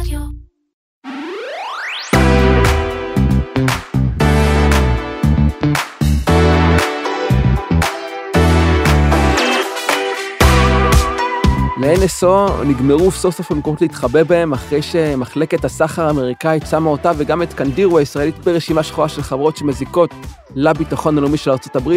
רדיו. ל-NSO נגמרו סוף סוף המקומות להתחבא בהם אחרי שמחלקת הסחר האמריקאית שמה אותה וגם את קנדירו הישראלית ברשימה שחורה של חברות שמזיקות לביטחון הלאומי של ארה"ב.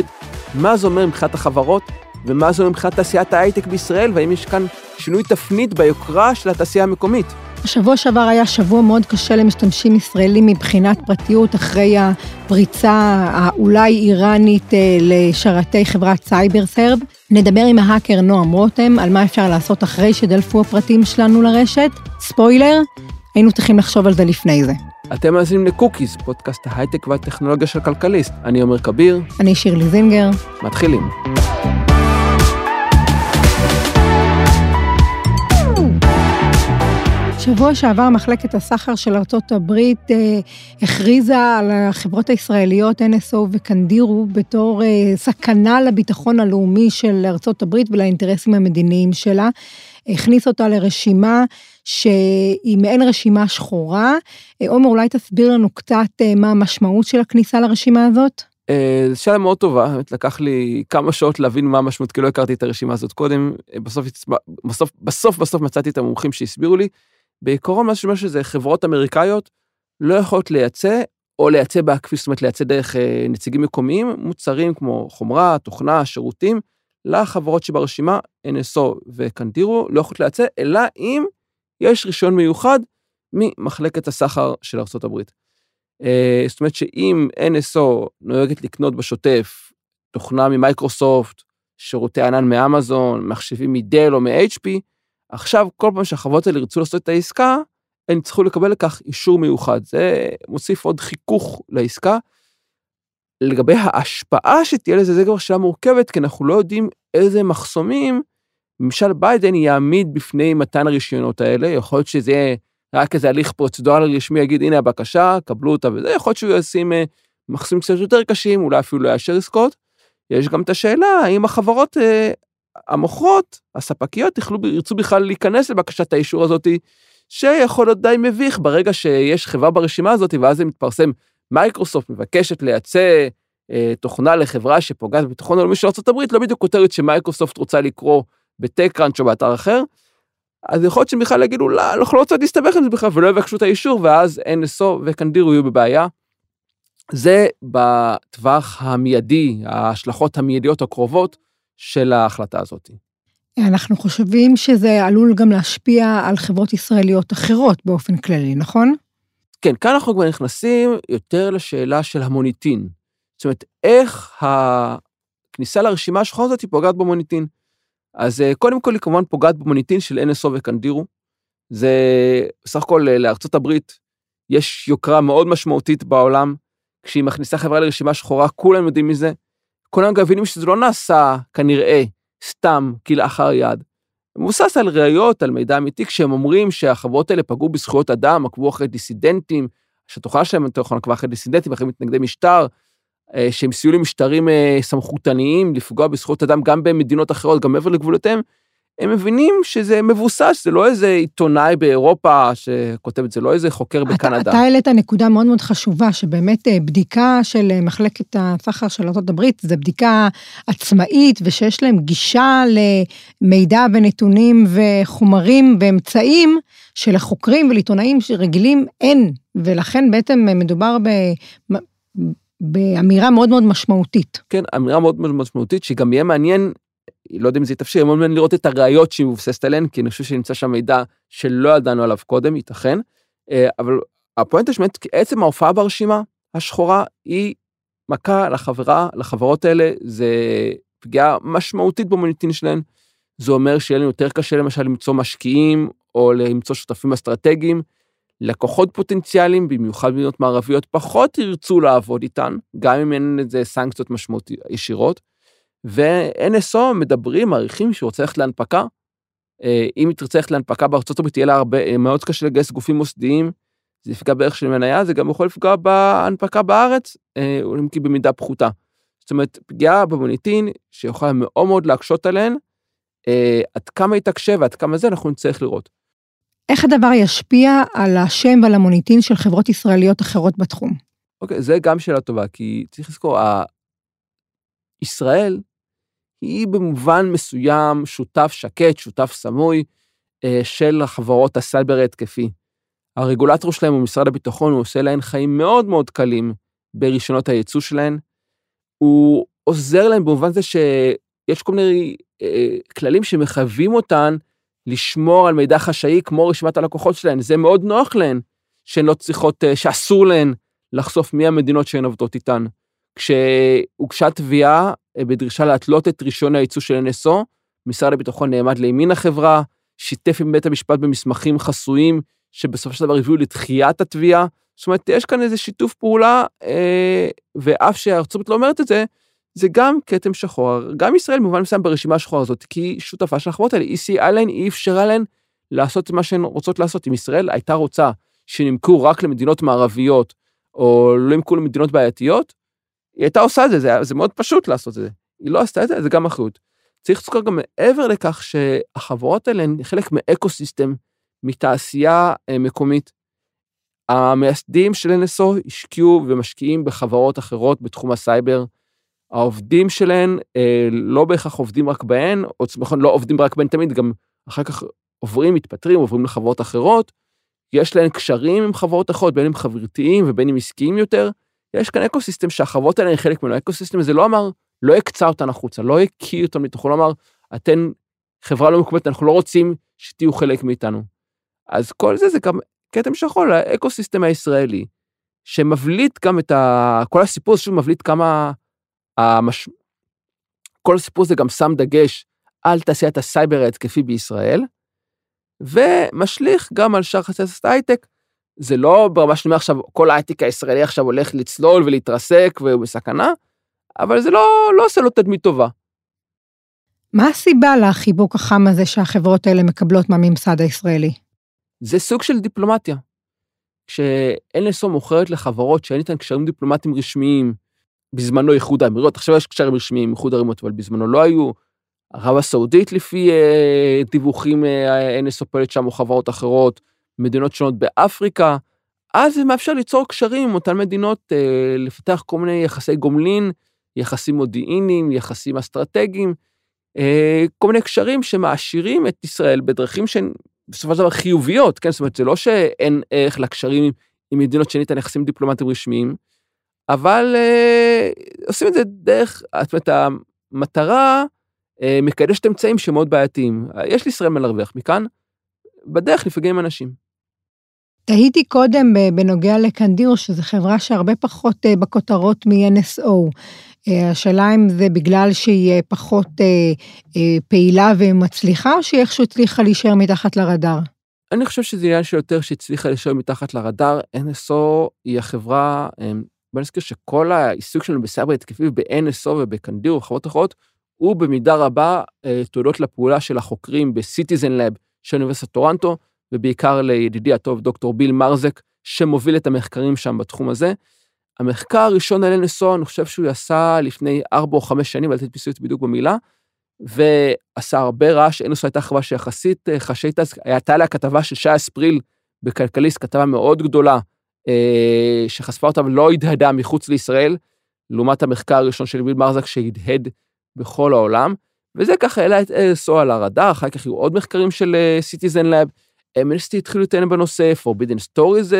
מה זה אומר מבחינת החברות ומה זה אומר מבחינת תעשיית ההייטק בישראל והאם יש כאן שינוי תפנית ביוקרה של התעשייה המקומית. השבוע שעבר היה שבוע מאוד קשה למשתמשים ישראלים מבחינת פרטיות אחרי הפריצה האולי איראנית אה, לשרתי חברת סייברסרב. נדבר עם ההאקר נועם רותם על מה אפשר לעשות אחרי שדלפו הפרטים שלנו לרשת. ספוילר, היינו צריכים לחשוב על זה לפני זה. אתם מאזינים לקוקיז, פודקאסט ההייטק והטכנולוגיה של כלכליסט. אני עומר כביר. אני שירלי זינגר. מתחילים. שבוע שעבר מחלקת הסחר של ארצות הברית אה, הכריזה על החברות הישראליות NSO וקנדירו בתור אה, סכנה לביטחון הלאומי של ארצות הברית ולאינטרסים המדיניים שלה. הכניס אותה לרשימה שהיא מעין רשימה שחורה. אה, עומר, אולי תסביר לנו קצת אה, מה המשמעות של הכניסה לרשימה הזאת? אה, זו שאלה מאוד טובה, לקח לי כמה שעות להבין מה המשמעות, כי לא הכרתי את הרשימה הזאת קודם. אה, בסוף, בסוף, בסוף, בסוף מצאתי את המומחים שהסבירו לי. בעיקרון מה שאומר שזה חברות אמריקאיות לא יכולות לייצא, או לייצא בעקיפין, זאת אומרת לייצא דרך אה, נציגים מקומיים, מוצרים כמו חומרה, תוכנה, שירותים, לחברות שברשימה, NSO וקנדירו, לא יכולות לייצא, אלא אם יש רישיון מיוחד ממחלקת הסחר של ארה"ב. אה, זאת אומרת שאם NSO נוהגת לקנות בשוטף תוכנה ממייקרוסופט, שירותי ענן מאמזון, מחשבים מדל או מ-HP, עכשיו, כל פעם שהחברות האלה ירצו לעשות את העסקה, הן יצטרכו לקבל לכך אישור מיוחד. זה מוסיף עוד חיכוך לעסקה. לגבי ההשפעה שתהיה לזה, זה כבר שאלה מורכבת, כי אנחנו לא יודעים איזה מחסומים ממשל ביידן יעמיד בפני מתן הרישיונות האלה. יכול להיות שזה יהיה רק איזה הליך פרוצדורלי רשמי, יגיד, הנה הבקשה, קבלו אותה וזה, יכול להיות שהוא ישים אה, מחסומים קצת יותר קשים, אולי אפילו לא יאשר עסקאות. יש גם את השאלה, האם החברות המוכרות, הספקיות, יוכלו, ירצו בכלל להיכנס לבקשת האישור הזאת, שיכול להיות די מביך ברגע שיש חברה ברשימה הזאת, ואז זה מתפרסם, מייקרוסופט מבקשת לייצא אה, תוכנה לחברה שפוגעת בביטחון הלאומי של ארה"ב, לא בדיוק כותרת שמייקרוסופט רוצה לקרוא בטק-קראנץ' או באתר אחר, אז יכול להיות שהם בכלל יגידו, לא, אנחנו לא רוצים להסתבך עם זה בכלל, ולא יבקשו את האישור, ואז NSO וקנדירו יהיו בבעיה. זה בטווח המיידי, ההשלכות המיידיות הקרובות של ההחלטה הזאת. אנחנו חושבים שזה עלול גם להשפיע על חברות ישראליות אחרות באופן כללי, נכון? כן, כאן אנחנו כבר נכנסים יותר לשאלה של המוניטין. זאת אומרת, איך הכניסה לרשימה השחורה הזאת פוגעת במוניטין. אז אה, קודם כל היא כמובן פוגעת במוניטין של NSO וקנדירו. זה בסך הכל אה, לארצות הברית יש יוקרה מאוד משמעותית בעולם. כשהיא מכניסה חברה לרשימה שחורה, כולם יודעים מזה. כולם גם מבינים שזה לא נעשה כנראה סתם כלאחר יד. מבוסס על ראיות, על מידע אמיתי, כשהם אומרים שהחברות האלה פגעו בזכויות אדם, עקבו אחרי דיסידנטים, שהתוכנה שלהם נכון עקבה אחרי דיסידנטים, אחרי מתנגדי משטר, אה, שהם סייעו למשטרים אה, סמכותניים לפגוע בזכויות אדם גם במדינות אחרות, גם מעבר לגבולותיהם, הם מבינים שזה מבוסס, זה לא איזה עיתונאי באירופה שכותב את זה, לא איזה חוקר בקנדה. אתה העלית נקודה מאוד מאוד חשובה, שבאמת אה, בדיקה של אה, מחלקת הסחר של ארה"ב, זו בדיקה עצמאית, ושיש להם גישה למידע ונתונים וחומרים ואמצעים שלחוקרים ולעיתונאים רגילים אין, ולכן בעצם מדובר ב... באמירה מאוד מאוד משמעותית. כן, אמירה מאוד מאוד משמעותית, שגם יהיה מעניין לא יודע אם זה יתאפשר, מאוד מעניין לראות את הראיות שהיא מבוססת עליהן, כי אני חושב שנמצא שם מידע שלא ידענו עליו קודם, ייתכן. אה, אבל הפואנטה שבאמת, עצם ההופעה ברשימה השחורה היא מכה לחברה, לחברות האלה, זה פגיעה משמעותית במוניטין שלהן. זה אומר שיהיה לנו יותר קשה למשל למצוא משקיעים, או למצוא שותפים אסטרטגיים. לקוחות פוטנציאליים, במיוחד במדינות מערביות, פחות ירצו לעבוד איתן, גם אם אין לזה סנקציות משמעותיות ישירות. ו-NSO מדברים, מעריכים שהוא רוצה ללכת להנפקה. אה, אם היא תרצה ללכת להנפקה בארצות הברית, יהיה לה הרבה, אה, מאוד קשה לגייס גופים מוסדיים, זה יפגע בערך של מניה, זה גם יכול לפגוע בהנפקה בארץ, אה, אם כי במידה פחותה. זאת אומרת, פגיעה במוניטין שיכולה מאוד מאוד להקשות עליהן, עד כמה היא תקשה ועד כמה זה אנחנו נצטרך לראות. איך הדבר ישפיע על השם ועל המוניטין של חברות ישראליות אחרות בתחום? אוקיי, okay, זה גם שאלה טובה, כי צריך לזכור, ישראל היא במובן מסוים שותף שקט, שותף סמוי אה, של החברות הסייבר ההתקפי. הרגולטור שלהם הוא משרד הביטחון, הוא עושה להן חיים מאוד מאוד קלים ברישיונות הייצוא שלהן. הוא עוזר להם במובן זה שיש כל מיני אה, כללים שמחייבים אותן לשמור על מידע חשאי כמו רשימת הלקוחות שלהן. זה מאוד נוח להן שהן לא צריכות, אה, שאסור להן לחשוף מי המדינות שהן עובדות איתן. כשהוגשה תביעה בדרישה להתלות את רישיון הייצוא של NSO, משרד הביטחון נעמד לימין החברה, שיתף עם בית המשפט במסמכים חסויים, שבסופו של דבר הביאו לתחיית התביעה. זאת אומרת, יש כאן איזה שיתוף פעולה, אה, ואף הברית לא אומרת את זה, זה גם כתם שחור. גם ישראל במובן מסוים ברשימה השחורה הזאת, כי היא שותפה של החברות האלה. היא סייעה להן, היא אפשרה להן לעשות את מה שהן רוצות לעשות. אם ישראל הייתה רוצה שנמכרו רק למדינות מערביות, או לא ימכרו למדינות בעייתיות, היא הייתה עושה את זה, זה, זה מאוד פשוט לעשות את זה. היא לא עשתה את זה, זה גם אחריות. צריך לזכור גם מעבר לכך שהחברות האלה הן חלק מאקו-סיסטם, מתעשייה אה, מקומית. המייסדים של NSO השקיעו ומשקיעים בחברות אחרות בתחום הסייבר. העובדים שלהן אה, לא בהכרח עובדים רק בהן, או נכון, לא עובדים רק בהן תמיד, גם אחר כך עוברים, מתפטרים, עוברים לחברות אחרות. יש להן קשרים עם חברות אחרות, בין אם חברתיים ובין אם עסקיים יותר. יש כאן אקו-סיסטם שהחברות האלה הן חלק ממנו. האקו-סיסטם הזה לא אמר, לא הקצה אותן החוצה, לא הקיא אותן מתוכו, לא אמר, אתן חברה לא מקומית, אנחנו לא רוצים שתהיו חלק מאיתנו. אז כל זה זה גם כתם שחור לאקו-סיסטם הישראלי, שמבליט גם את ה... כל הסיפור הזה שוב מבליט כמה... המש... כל הסיפור הזה גם שם דגש על תעשיית הסייבר ההתקפי בישראל, ומשליך גם על שאר תעשיית ההייטק, זה לא ברמה שאני אומר עכשיו, כל ההייטק הישראלי עכשיו הולך לצלול ולהתרסק והוא בסכנה, אבל זה לא, לא עושה לו תדמית טובה. מה הסיבה לחיבוק החם הזה שהחברות האלה מקבלות מהממסד הישראלי? זה סוג של דיפלומטיה. כשNSO מוכרת לחברות שאין איתן קשרים דיפלומטיים רשמיים, בזמנו איחוד האמירויות, עכשיו יש קשרים רשמיים עם איחוד האמירויות, אבל בזמנו לא היו. ערב הסעודית לפי אה, דיווחים אה, NSO פועלת שם או חברות אחרות, מדינות שונות באפריקה, אז זה מאפשר ליצור קשרים עם אותן מדינות, אה, לפתח כל מיני יחסי גומלין, יחסים מודיעיניים, יחסים אסטרטגיים, אה, כל מיני קשרים שמעשירים את ישראל בדרכים שהן בסופו של דבר חיוביות, כן? זאת אומרת, זה לא שאין ערך לקשרים עם מדינות שאין איתן יחסים דיפלומטיים רשמיים, אבל אה, עושים את זה דרך, זאת אומרת, המטרה אה, מקדשת אמצעים שמאוד בעייתיים. יש לישראל מה להרוויח מכאן, בדרך נפגעים אנשים. תהיתי קודם בנוגע לקנדיר, שזו חברה שהרבה פחות אה, בכותרות מ-NSO. אה, השאלה אם זה בגלל שהיא אה, פחות פעילה ומצליחה, או שהיא איכשהו הצליחה להישאר מתחת לרדאר? אני חושב שזה עניין שיותר שהצליחה להישאר מתחת לרדאר. NSO היא החברה, בוא נזכיר שכל העיסוק שלנו בסייבר התקפי ב-NSO ובקנדיר ובחברות אחרות, הוא במידה רבה תודות לפעולה של החוקרים ב-Citizen Lab של אוניברסיטת טורנטו, ובעיקר לידידי הטוב דוקטור ביל מרזק, שמוביל את המחקרים שם בתחום הזה. המחקר הראשון על NSO, אני חושב שהוא עשה לפני ארבע או חמש שנים, אל תתפסו אותי בדיוק במילה, ועשה הרבה רעש, NSO הייתה חברה שיחסית אה, חשאית אז, הייתה לה כתבה של שי אספריל בכלכליסט, כתבה מאוד גדולה, אה, שחשפה אותה ולא הדהדה מחוץ לישראל, לעומת המחקר הראשון של ביל מרצ'ק שהדהד בכל העולם, וזה ככה העלה את NSO על הרדאר, אחר כך היו עוד מחקרים של Citizen אה, Lab, אמנסטי התחילו לטעון בנושא, Forbidden Stories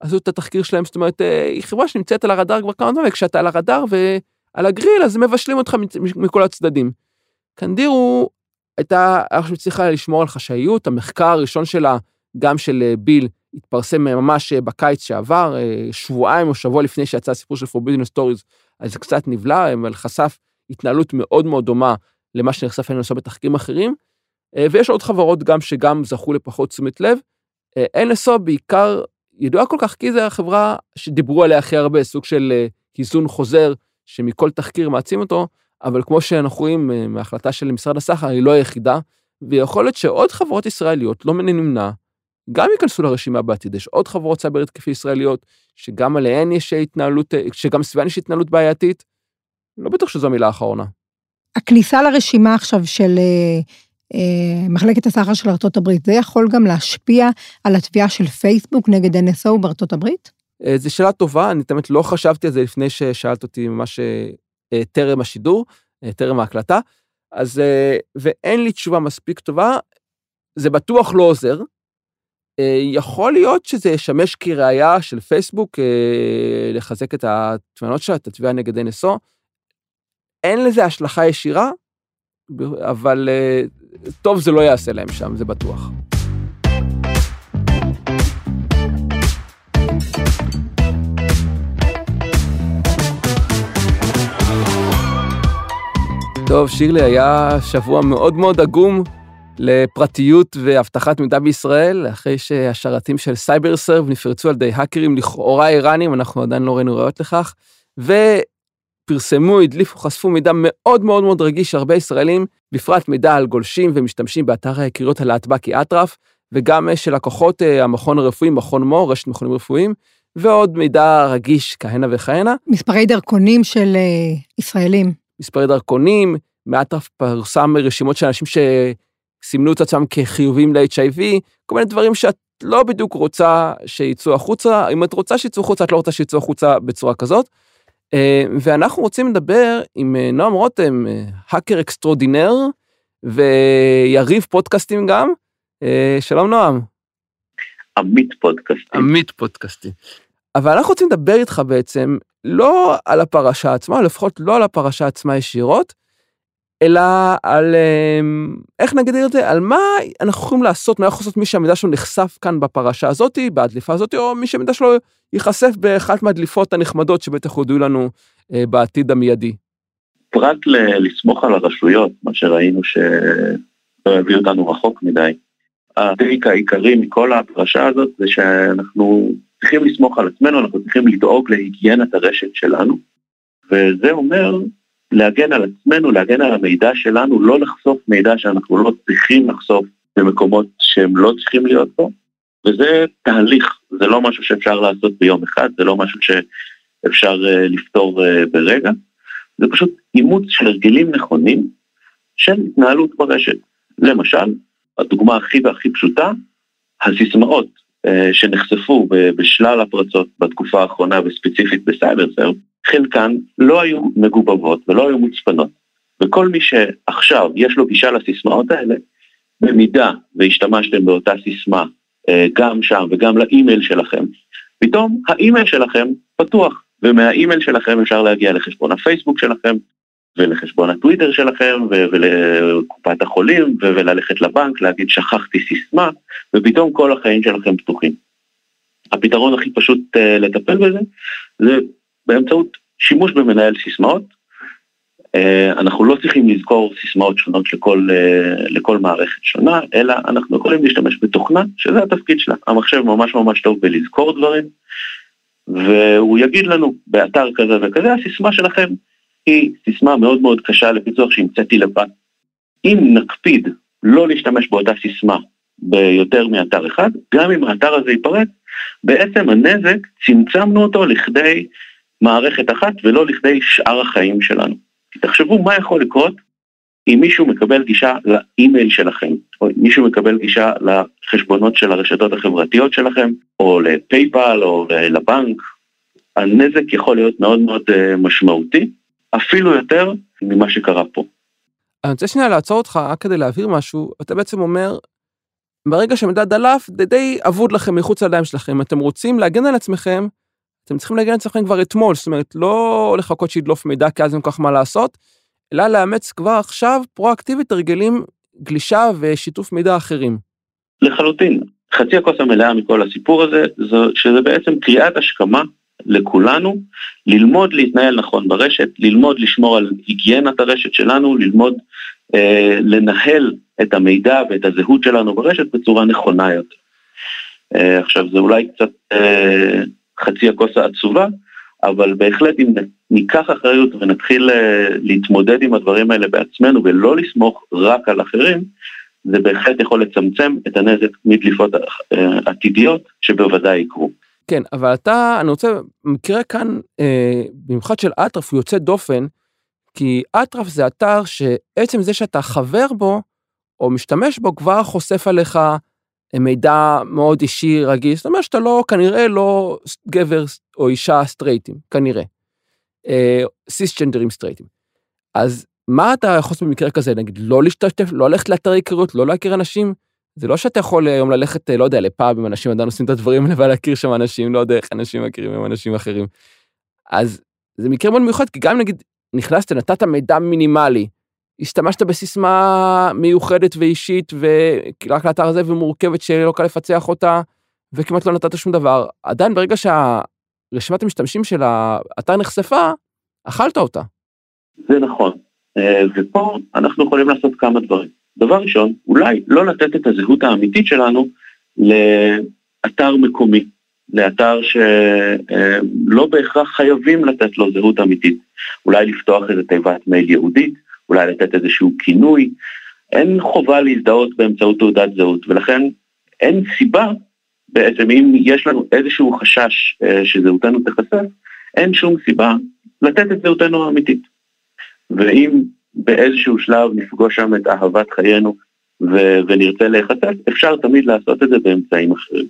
עשו את התחקיר שלהם, זאת אומרת, אה, היא חברה שנמצאת על הרדאר כבר כמה זמן, וכשאתה על הרדאר ועל הגריל, אז מבשלים אותך מכל הצדדים. קנדירו הייתה, חושב, צריכה לשמור על חשאיות, המחקר הראשון שלה, גם של אה, ביל, התפרסם ממש אה, בקיץ שעבר, שבועיים או שבוע לפני שיצא הסיפור של Forbidden Stories, אז זה קצת נבלע, אבל חשף התנהלות מאוד מאוד דומה למה שנחשף לנו בתחקירים אחרים. אה, ויש עוד חברות גם שגם זכו לפחות תשומת לב. אה, NSO בעיקר ידועה כל כך כי זו החברה שדיברו עליה הכי הרבה, סוג של אה, היזון חוזר, שמכל תחקיר מעצים אותו, אבל כמו שאנחנו רואים מההחלטה של משרד הסחר, היא לא היחידה, ויכול להיות שעוד חברות ישראליות, לא מן הנמנע, גם ייכנסו לרשימה בעתיד. יש עוד חברות סייבר התקפי ישראליות, שגם עליהן יש התנהלות, שגם סביבן יש התנהלות בעייתית. לא בטוח שזו המילה האחרונה. הכניסה לרשימה עכשיו של מחלקת הסחר של ארה"ב, זה יכול גם להשפיע על התביעה של פייסבוק נגד NSO בארצות הברית? אה, זו שאלה טובה, אני תמיד לא חשבתי על זה לפני ששאלת אותי ממש אה, טרם השידור, טרם ההקלטה, אז, ואין לי תשובה מספיק טובה, זה בטוח לא עוזר. יכול להיות שזה ישמש כראיה של פייסבוק לחזק את הטענות שלה, את התביעה נגד NSO. אין לזה השלכה ישירה, אבל טוב זה לא יעשה להם שם, זה בטוח. טוב, שירלי, היה שבוע מאוד מאוד עגום לפרטיות ואבטחת מידע בישראל, אחרי שהשרתים של סייבר סרב נפרצו על ידי האקרים לכאורה איראנים, אנחנו עדיין לא ראינו ראיות לכך, ופרסמו, הדליפו, חשפו מידע מאוד מאוד מאוד רגיש שהרבה ישראלים, בפרט מידע על גולשים ומשתמשים באתר הקריאות הלהטב"קי אטרף, וגם של לקוחות אה, המכון הרפואי, מכון מור, רשת מכונים רפואיים, ועוד מידע רגיש כהנה וכהנה. מספרי דרכונים של ישראלים. מספרי דרכונים, מעט פרסם רשימות של אנשים שסימנו את עצמם כחיובים ל-HIV, כל מיני דברים שאת לא בדיוק רוצה שיצאו החוצה, אם את רוצה שיצאו החוצה, את לא רוצה שיצאו החוצה בצורה כזאת. אה, ואנחנו רוצים לדבר עם אה, נועם רותם, אה, האקר extraordinaire, ויריב פודקאסטים גם. שלום נועם. עמית פודקאסטים. עמית פודקאסטים. אבל אנחנו רוצים לדבר איתך בעצם לא על הפרשה עצמה, לפחות לא על הפרשה עצמה ישירות, אלא על, אמ, איך נגדיר את זה, על מה אנחנו יכולים לעשות, מה יכול לעשות מי שהמידע שלו נחשף כאן בפרשה הזאתי, בהדליפה הזאתי, או מי שהמידע שלו ייחשף באחת מהדליפות הנחמדות שבטח הודיעו לנו אה, בעתיד המיידי. פרט ל- לסמוך על הרשויות, מה שראינו שלא הביא אותנו רחוק מדי. הטייק העיקרי מכל הפרשה הזאת זה שאנחנו צריכים לסמוך על עצמנו, אנחנו צריכים לדאוג להיגיינת הרשת שלנו, וזה אומר להגן על עצמנו, להגן על המידע שלנו, לא לחשוף מידע שאנחנו לא צריכים לחשוף במקומות שהם לא צריכים להיות פה, וזה תהליך, זה לא משהו שאפשר לעשות ביום אחד, זה לא משהו שאפשר uh, לפתור uh, ברגע, זה פשוט אימוץ של הרגלים נכונים של התנהלות ברשת. למשל, הדוגמה הכי והכי פשוטה, הסיסמאות שנחשפו בשלל הפרצות בתקופה האחרונה וספציפית בסייברסרב, חלקן לא היו מגובבות ולא היו מוצפנות. וכל מי שעכשיו יש לו גישה לסיסמאות האלה, במידה והשתמשתם באותה סיסמה אה, גם שם וגם לאימייל שלכם, פתאום האימייל שלכם פתוח, ומהאימייל שלכם אפשר להגיע לחשבון הפייסבוק שלכם, ולחשבון הטוויטר שלכם, ולקופת החולים, וללכת לבנק, להגיד שכחתי סיסמה, ופתאום כל החיים שלכם פתוחים. הפתרון הכי פשוט uh, לטפל בזה, זה באמצעות שימוש במנהל סיסמאות. אה, אנחנו לא צריכים לזכור סיסמאות שונות לכל, אה, לכל מערכת שונה, אלא אנחנו יכולים להשתמש בתוכנה, שזה התפקיד שלה. המחשב ממש ממש טוב בלזכור דברים, והוא יגיד לנו באתר כזה וכזה, הסיסמה שלכם היא סיסמה מאוד מאוד קשה לפיצוח שהמצאתי לבד. אם נקפיד לא להשתמש באותה סיסמה ביותר מאתר אחד, גם אם האתר הזה ייפרץ, בעצם הנזק, צמצמנו אותו לכדי מערכת אחת ולא לכדי שאר החיים שלנו. תחשבו מה יכול לקרות אם מישהו מקבל גישה לאימייל שלכם, או מישהו מקבל גישה לחשבונות של הרשתות החברתיות שלכם, או לפייפל או לבנק, הנזק יכול להיות מאוד מאוד אה, משמעותי, אפילו יותר ממה שקרה פה. אני רוצה שנייה לעצור אותך רק כדי להבהיר משהו, אתה בעצם אומר, ברגע שמידע דלף, זה די אבוד לכם מחוץ לידיים שלכם, אתם רוצים להגן על עצמכם, אתם צריכים להגן על עצמכם כבר אתמול, זאת אומרת, לא לחכות שידלוף מידע כי אז אין כל כך מה לעשות, אלא לאמץ כבר עכשיו פרואקטיבית הרגלים גלישה ושיתוף מידע אחרים. לחלוטין. חצי הכוס המלאה מכל הסיפור הזה, זו, שזה בעצם קריאת השכמה לכולנו, ללמוד להתנהל נכון ברשת, ללמוד לשמור על היגיינת הרשת שלנו, ללמוד אה, לנהל את המידע ואת הזהות שלנו ברשת בצורה נכונה יותר. אה, עכשיו זה אולי קצת אה, חצי הכוס העצובה, אבל בהחלט אם ניקח אחריות ונתחיל אה, להתמודד עם הדברים האלה בעצמנו ולא לסמוך רק על אחרים, זה בהחלט יכול לצמצם את הנזק מדליפות אה, עתידיות שבוודאי יקרו. כן, אבל אתה, אני רוצה, מקרה כאן, אה, במיוחד של אטרף, הוא יוצא דופן, כי אטרף זה אתר שעצם זה שאתה חבר בו, או משתמש בו, כבר חושף עליך מידע מאוד אישי רגיש, זאת אומרת שאתה לא, כנראה לא גבר או אישה סטרייטים, כנראה. סיסג'נדרים סטרייטים. אז מה אתה יכול לעשות במקרה כזה, נגיד לא להשתתף, לא ללכת לאתר היכרות, לא להכיר אנשים? זה לא שאתה יכול היום ללכת, לא יודע, לפאב עם אנשים עדיין עושים את הדברים האלה ולהכיר שם אנשים, לא יודע איך אנשים מכירים עם אנשים אחרים. אז זה מקרה מאוד מיוחד, כי גם נגיד נכנסת, נתת מידע מינימלי, השתמשת בסיסמה מיוחדת ואישית ורק לאתר הזה ומורכבת שלא קל לפצח אותה, וכמעט לא נתת שום דבר, עדיין ברגע שהרשימת המשתמשים של האתר נחשפה, אכלת אותה. זה נכון, אה, ופה אנחנו יכולים לעשות כמה דברים. דבר ראשון, אולי לא לתת את הזהות האמיתית שלנו לאתר מקומי, לאתר שלא בהכרח חייבים לתת לו זהות אמיתית. אולי לפתוח איזה תיבת מייל יהודית, אולי לתת איזשהו כינוי. אין חובה להזדהות באמצעות תעודת זהות, ולכן אין סיבה, בעצם אם יש לנו איזשהו חשש אה, שזהותנו תיחשף, אין שום סיבה לתת את זהותנו האמיתית. ואם באיזשהו שלב נפגוש שם את אהבת חיינו ו- ונרצה להיחשף, אפשר תמיד לעשות את זה באמצעים אחרים.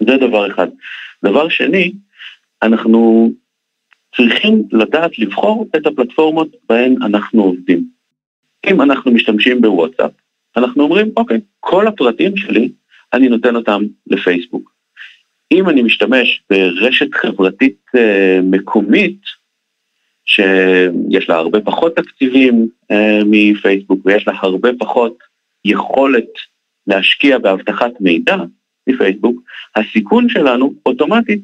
זה דבר אחד. דבר שני, אנחנו צריכים לדעת לבחור את הפלטפורמות בהן אנחנו עובדים. אם אנחנו משתמשים בוואטסאפ, אנחנו אומרים, אוקיי, כל הפרטים שלי, אני נותן אותם לפייסבוק. אם אני משתמש ברשת חברתית אה, מקומית, שיש לה הרבה פחות תקציבים אה, מפייסבוק ויש לה הרבה פחות יכולת להשקיע באבטחת מידע מפייסבוק, הסיכון שלנו אוטומטית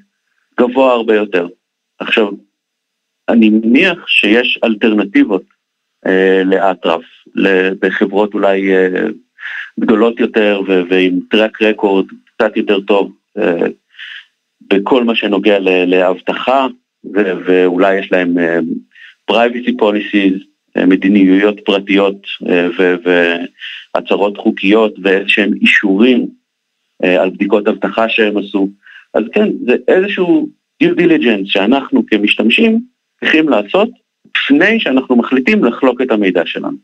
גבוה הרבה יותר. עכשיו, אני מניח שיש אלטרנטיבות אה, לאטרף, בחברות אולי אה, גדולות יותר ו- ועם טרק רקורד קצת יותר טוב אה, בכל מה שנוגע לאבטחה ואולי יש להם uh, privacy policies, uh, מדיניות פרטיות uh, והצהרות חוקיות ואיזשהם אישורים על בדיקות אבטחה שהם עשו. אז כן, זה איזשהו due diligence שאנחנו כמשתמשים צריכים לעשות לפני שאנחנו מחליטים לחלוק את המידע שלנו.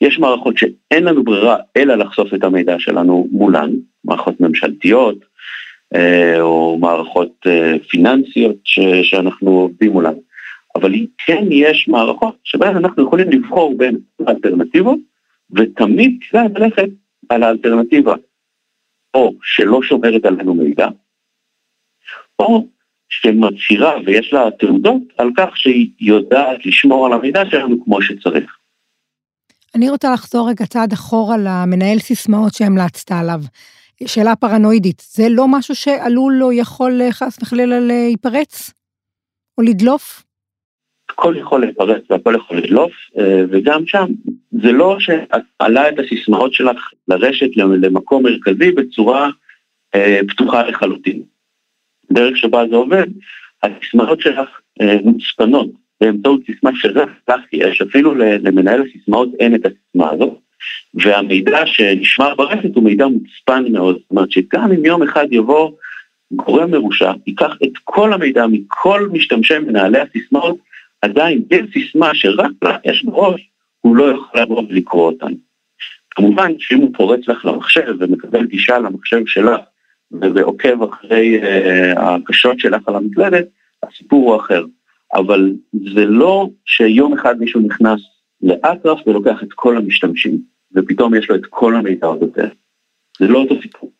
יש מערכות שאין לנו ברירה אלא לחשוף את המידע שלנו מולן, מערכות ממשלתיות, אה, או מערכות אה, פיננסיות ש, שאנחנו עובדים מולן. אבל כן יש מערכות שבהן אנחנו יכולים לבחור בין האלטרנטיבות, ותמיד כדאי ללכת על האלטרנטיבה, או שלא שומרת עלינו מידע, או שמצהירה ויש לה תעודות על כך שהיא יודעת לשמור על המידע שלנו כמו שצריך. אני רוצה לחזור רגע צעד אחורה למנהל סיסמאות שהמלצת עליו. שאלה פרנואידית, זה לא משהו שעלול או יכול אה, חס וחלילה להיפרץ? או לדלוף? הכל יכול להיפרץ והכל יכול לדלוף, אה, וגם שם, זה לא שאת מעלה את הסיסמאות שלך לרשת למקום מרכזי בצורה אה, פתוחה לחלוטין. דרך שבה זה עובד, הסיסמאות שלך מוצפנות באמצעות סיסמה שרק לך יש, אפילו למנהל הסיסמאות אין את הסיסמה הזאת. והמידע שנשמר ברשת הוא מידע מוצפן מאוד, זאת אומרת שגם אם יום אחד יבוא גורם מרושע, ייקח את כל המידע מכל משתמשי מנהלי הסיסמאות, עדיין יש סיסמה שרק לה יש בראש, הוא לא יכול לבוא ולקרוא אותן. כמובן שאם הוא פורץ לך למחשב ומקבל גישה למחשב שלך ועוקב אחרי uh, הקשות שלך על המקלדת, הסיפור הוא אחר. אבל זה לא שיום אחד מישהו נכנס לאטרף ולוקח את כל המשתמשים, ופתאום יש לו את כל המידע עוד זה לא אותו סיפור.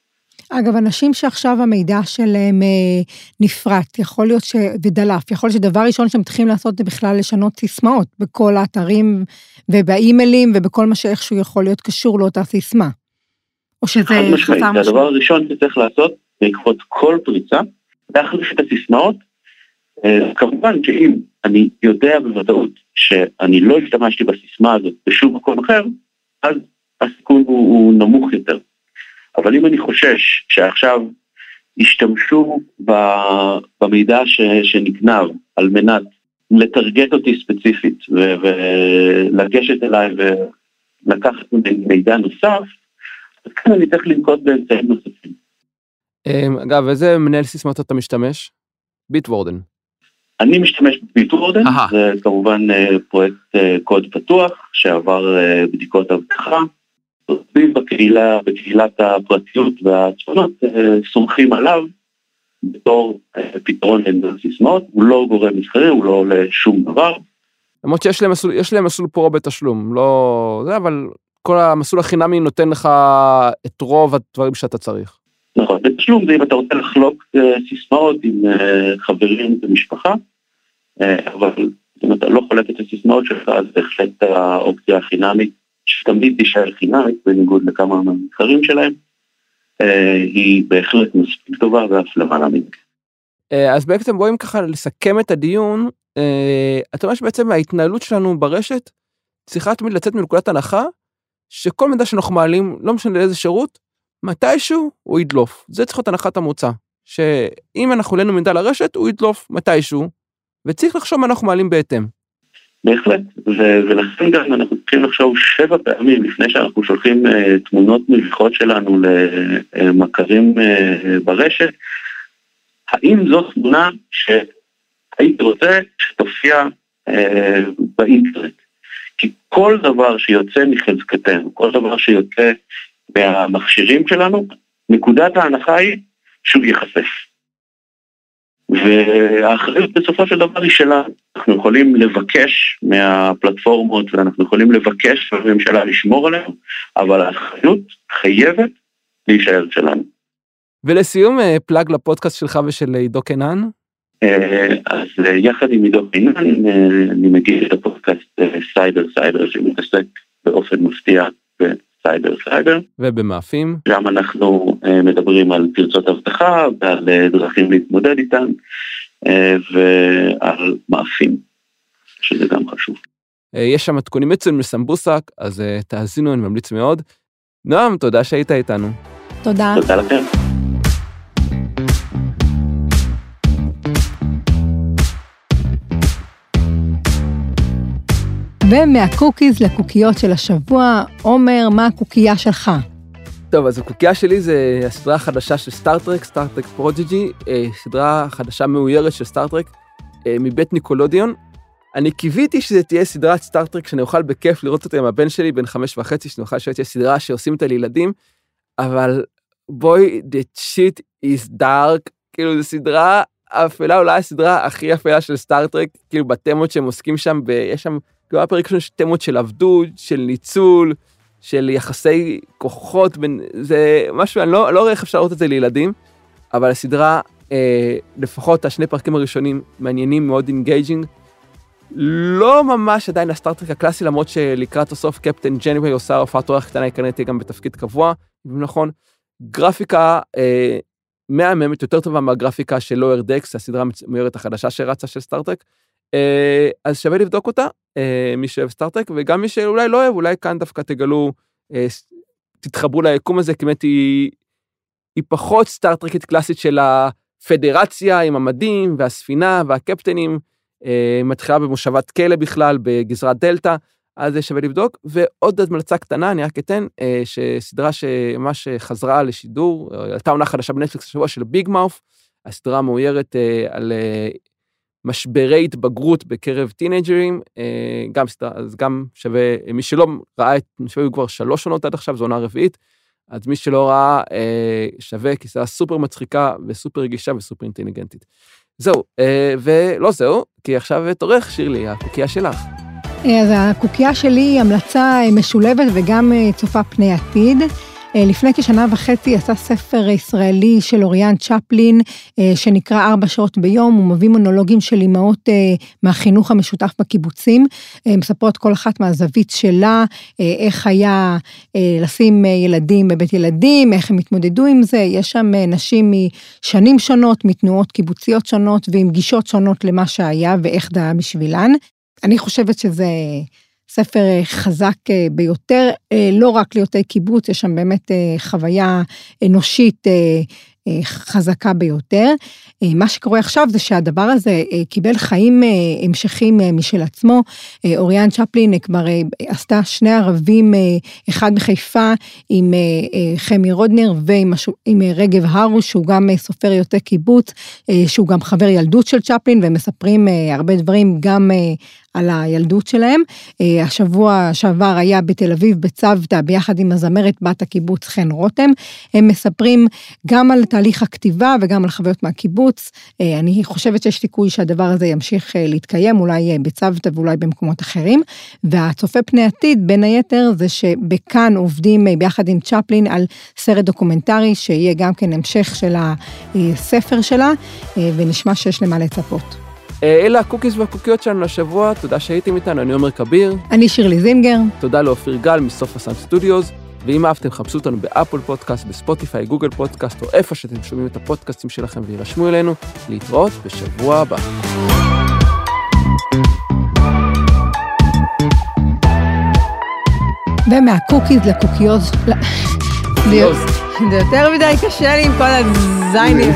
אגב, אנשים שעכשיו המידע שלהם אה, נפרט, יכול להיות ש... ודלף, יכול להיות שדבר ראשון שהם צריכים לעשות זה בכלל לשנות סיסמאות בכל האתרים ובאימיילים ובכל מה שאיכשהו יכול להיות קשור לאותה סיסמה. או שזה חסר משמעית, זה הדבר הראשון שצריך לעשות בעקבות כל פריצה, להחליף את הסיסמאות. אה, כמובן שאם אני יודע בוודאות שאני לא השתמשתי בסיסמה הזאת בשום מקום אחר, אז הסיכון הוא, הוא נמוך יותר. אבל אם אני חושש שעכשיו ישתמשו במידע ש, שנגנב על מנת לטרגט אותי ספציפית ולגשת אליי ולקחת מידע נוסף, אז כאן אני צריך לנקוט באמצעים נוספים. אמ, אגב, איזה מנהל סיסמאות אתה משתמש? ביטוורדן. אני משתמש בביטוורדן, זה כמובן אה, פרויקט אה, קוד פתוח שעבר אה, בדיקות אבטחה, בקהילה, בקהילת הפרטיות והצפונות, סומכים עליו בתור פתרון לעמדת סיסמאות, הוא לא גורם מסחרי, הוא לא עולה שום דבר. למרות שיש להם מסלול, יש להם מסלול פרו בתשלום, לא זה, אבל כל המסלול החינמי נותן לך את רוב הדברים שאתה צריך. נכון, בתשלום זה אם אתה רוצה לחלוק סיסמאות עם חברים ומשפחה, אבל אם אתה לא חולק את הסיסמאות שלך, אז בהחלט האופציה החינמית, שתמיד תישאר חינמית, בניגוד לכמה מהמתחרים שלהם, היא בהחלט מספיק טובה ואף למעלה מזה. אז בעצם בואי ככה לסכם את הדיון, אתה אומר שבעצם ההתנהלות שלנו ברשת צריכה תמיד לצאת מנקודת הנחה שכל מידע שאנחנו מעלים, לא משנה לאיזה שירות, מתישהו הוא ידלוף. זה צריך להיות הנחת המוצא. שאם אנחנו עלינו מידע לרשת, הוא ידלוף מתישהו, וצריך לחשוב מה אנחנו מעלים בהתאם. בהחלט, ו- ולכן גם אנחנו צריכים לחשוב שבע פעמים לפני שאנחנו שולחים uh, תמונות מביכות שלנו למכרים uh, ברשת, האם זו תמונה שהייתי רוצה שתופיע uh, באינטרנט. כי כל דבר שיוצא מחזקתנו, כל דבר שיוצא מהמכשירים שלנו, נקודת ההנחה היא שהוא ייחשף. והאחריות בסופו של דבר היא שלנו. אנחנו יכולים לבקש מהפלטפורמות ואנחנו יכולים לבקש מהממשלה לשמור עלינו, אבל האחריות חייבת להישאר שלנו. ולסיום, plug לפודקאסט שלך ושל עידו קנן. אז יחד עם עידו קנן אני מגיש את הפודקאסט סייבר סייבר שמתעסק באופן מפתיע סייבר סייבר. ובמאפים? שם אנחנו מדברים על פרצות אבטחה ועל דרכים להתמודד איתן ועל מאפים, שזה גם חשוב. יש שם מתכונים מצוינים לסמבוסק, אז תאזינו, אני ממליץ מאוד. נועם, תודה שהיית איתנו. תודה. תודה לכם. ומהקוקיז לקוקיות של השבוע, עומר, מה הקוקייה שלך? טוב, אז הקוקייה שלי זה הסדרה החדשה של סטאר טרק, סטאר טרק Prodigy, סדרה חדשה מאוירת של סטאר טרק מבית ניקלודיאון. אני קיוויתי שזה תהיה סדרת סטאר טרק שאני אוכל בכיף לראות אותה עם הבן שלי, בן חמש וחצי, שאני אוכל שתהיה סדרה שעושים אותה לילדים, אבל בואי, the shit is dark, כאילו זו סדרה אפלה, אולי הסדרה הכי אפלה של סטאר טרק, כאילו בתמות שהם עוסקים שם, ויש שם... כאילו הפרק שלנו יש תמות של עבדות, של ניצול, של יחסי כוחות, בין, זה משהו, אני לא, לא רואה איך אפשר לראות את זה לילדים, אבל הסדרה, אה, לפחות השני פרקים הראשונים, מעניינים, מאוד engaging. לא ממש עדיין הסטאר טרק הקלאסי, למרות שלקראת הסוף קפטן ג'יינוויי עושה הופעת אורח קטנה, היא כנראה תהיה גם בתפקיד קבוע, אם נכון. גרפיקה אה, מהממת, יותר טובה מהגרפיקה של Lower Decks, הסדרה המאוירת החדשה שרצה של סטאר טרק. אה, אז שווה לבדוק אותה, אה, מי שאוהב סטאר טרק, וגם מי שאולי לא אוהב, אולי כאן דווקא תגלו, uh, תתחברו ליקום הזה, כי באמת היא, היא פחות סטארט-טרקית קלאסית של הפדרציה עם המדים והספינה והקפטנים, מתחילה במושבת כלא בכלל, בגזרת דלתא, אז שווה לבדוק. ועוד המלצה קטנה, אני רק אתן, שסדרה שממש חזרה לשידור, הייתה עונה חדשה בנטפליקס השבוע של ביג מאוף, הסדרה המאוירת uh, על... משברי התבגרות בקרב טינג'רים, גם סדרה, אז גם שווה, מי שלא ראה את, חושב כבר שלוש עונות עד עכשיו, זו עונה רביעית, אז מי שלא ראה, שווה, כי סופר מצחיקה וסופר רגישה וסופר אינטליגנטית. זהו, ולא זהו, כי עכשיו תורך, שירלי, הקוקייה שלך. אז הקוקייה שלי היא המלצה משולבת וגם צופה פני עתיד. לפני כשנה וחצי עשה ספר ישראלי של אוריאן צ'פלין, שנקרא ארבע שעות ביום, הוא מביא מונולוגים של אימהות מהחינוך המשותף בקיבוצים, מספרות כל אחת מהזווית שלה, איך היה לשים ילדים בבית ילדים, איך הם התמודדו עם זה, יש שם נשים משנים שונות, מתנועות קיבוציות שונות ועם גישות שונות למה שהיה ואיך זה היה בשבילן. אני חושבת שזה... ספר חזק ביותר, לא רק ליוצאי קיבוץ, יש שם באמת חוויה אנושית חזקה ביותר. מה שקורה עכשיו זה שהדבר הזה קיבל חיים המשכים משל עצמו. אוריאן צ'פלין כבר עשתה שני ערבים, אחד בחיפה עם חמי רודנר ועם רגב הרוש, שהוא גם סופר יוצא קיבוץ, שהוא גם חבר ילדות של צ'פלין, והם מספרים הרבה דברים גם על הילדות שלהם. אה, השבוע שעבר היה בתל אביב בצוותא ביחד עם הזמרת בת הקיבוץ חן רותם. הם מספרים גם על תהליך הכתיבה וגם על חוויות מהקיבוץ. אה, אני חושבת שיש סיכוי שהדבר הזה ימשיך אה, להתקיים, אולי בצוותא ואולי במקומות אחרים. והצופה פני עתיד, בין היתר, זה שבכאן עובדים ביחד עם צ'פלין על סרט דוקומנטרי, שיהיה גם כן המשך של הספר שלה, ונשמע שיש למה לצפות. אה, אלה ה cookies והקוקיות שלנו לשבוע, תודה שהייתם איתנו, אני עומר כביר. אני שירלי זינגר. תודה לאופיר גל מסוף הסאנד סטודיוס, ואם אהבתם חפשו אותנו באפל פודקאסט, בספוטיפיי, גוגל פודקאסט, או איפה שאתם שומעים את הפודקאסטים שלכם וירשמו אלינו, להתראות בשבוע הבא. ומהקוקיז לקוקיות, זה יותר מדי קשה לי עם כל הזיינים.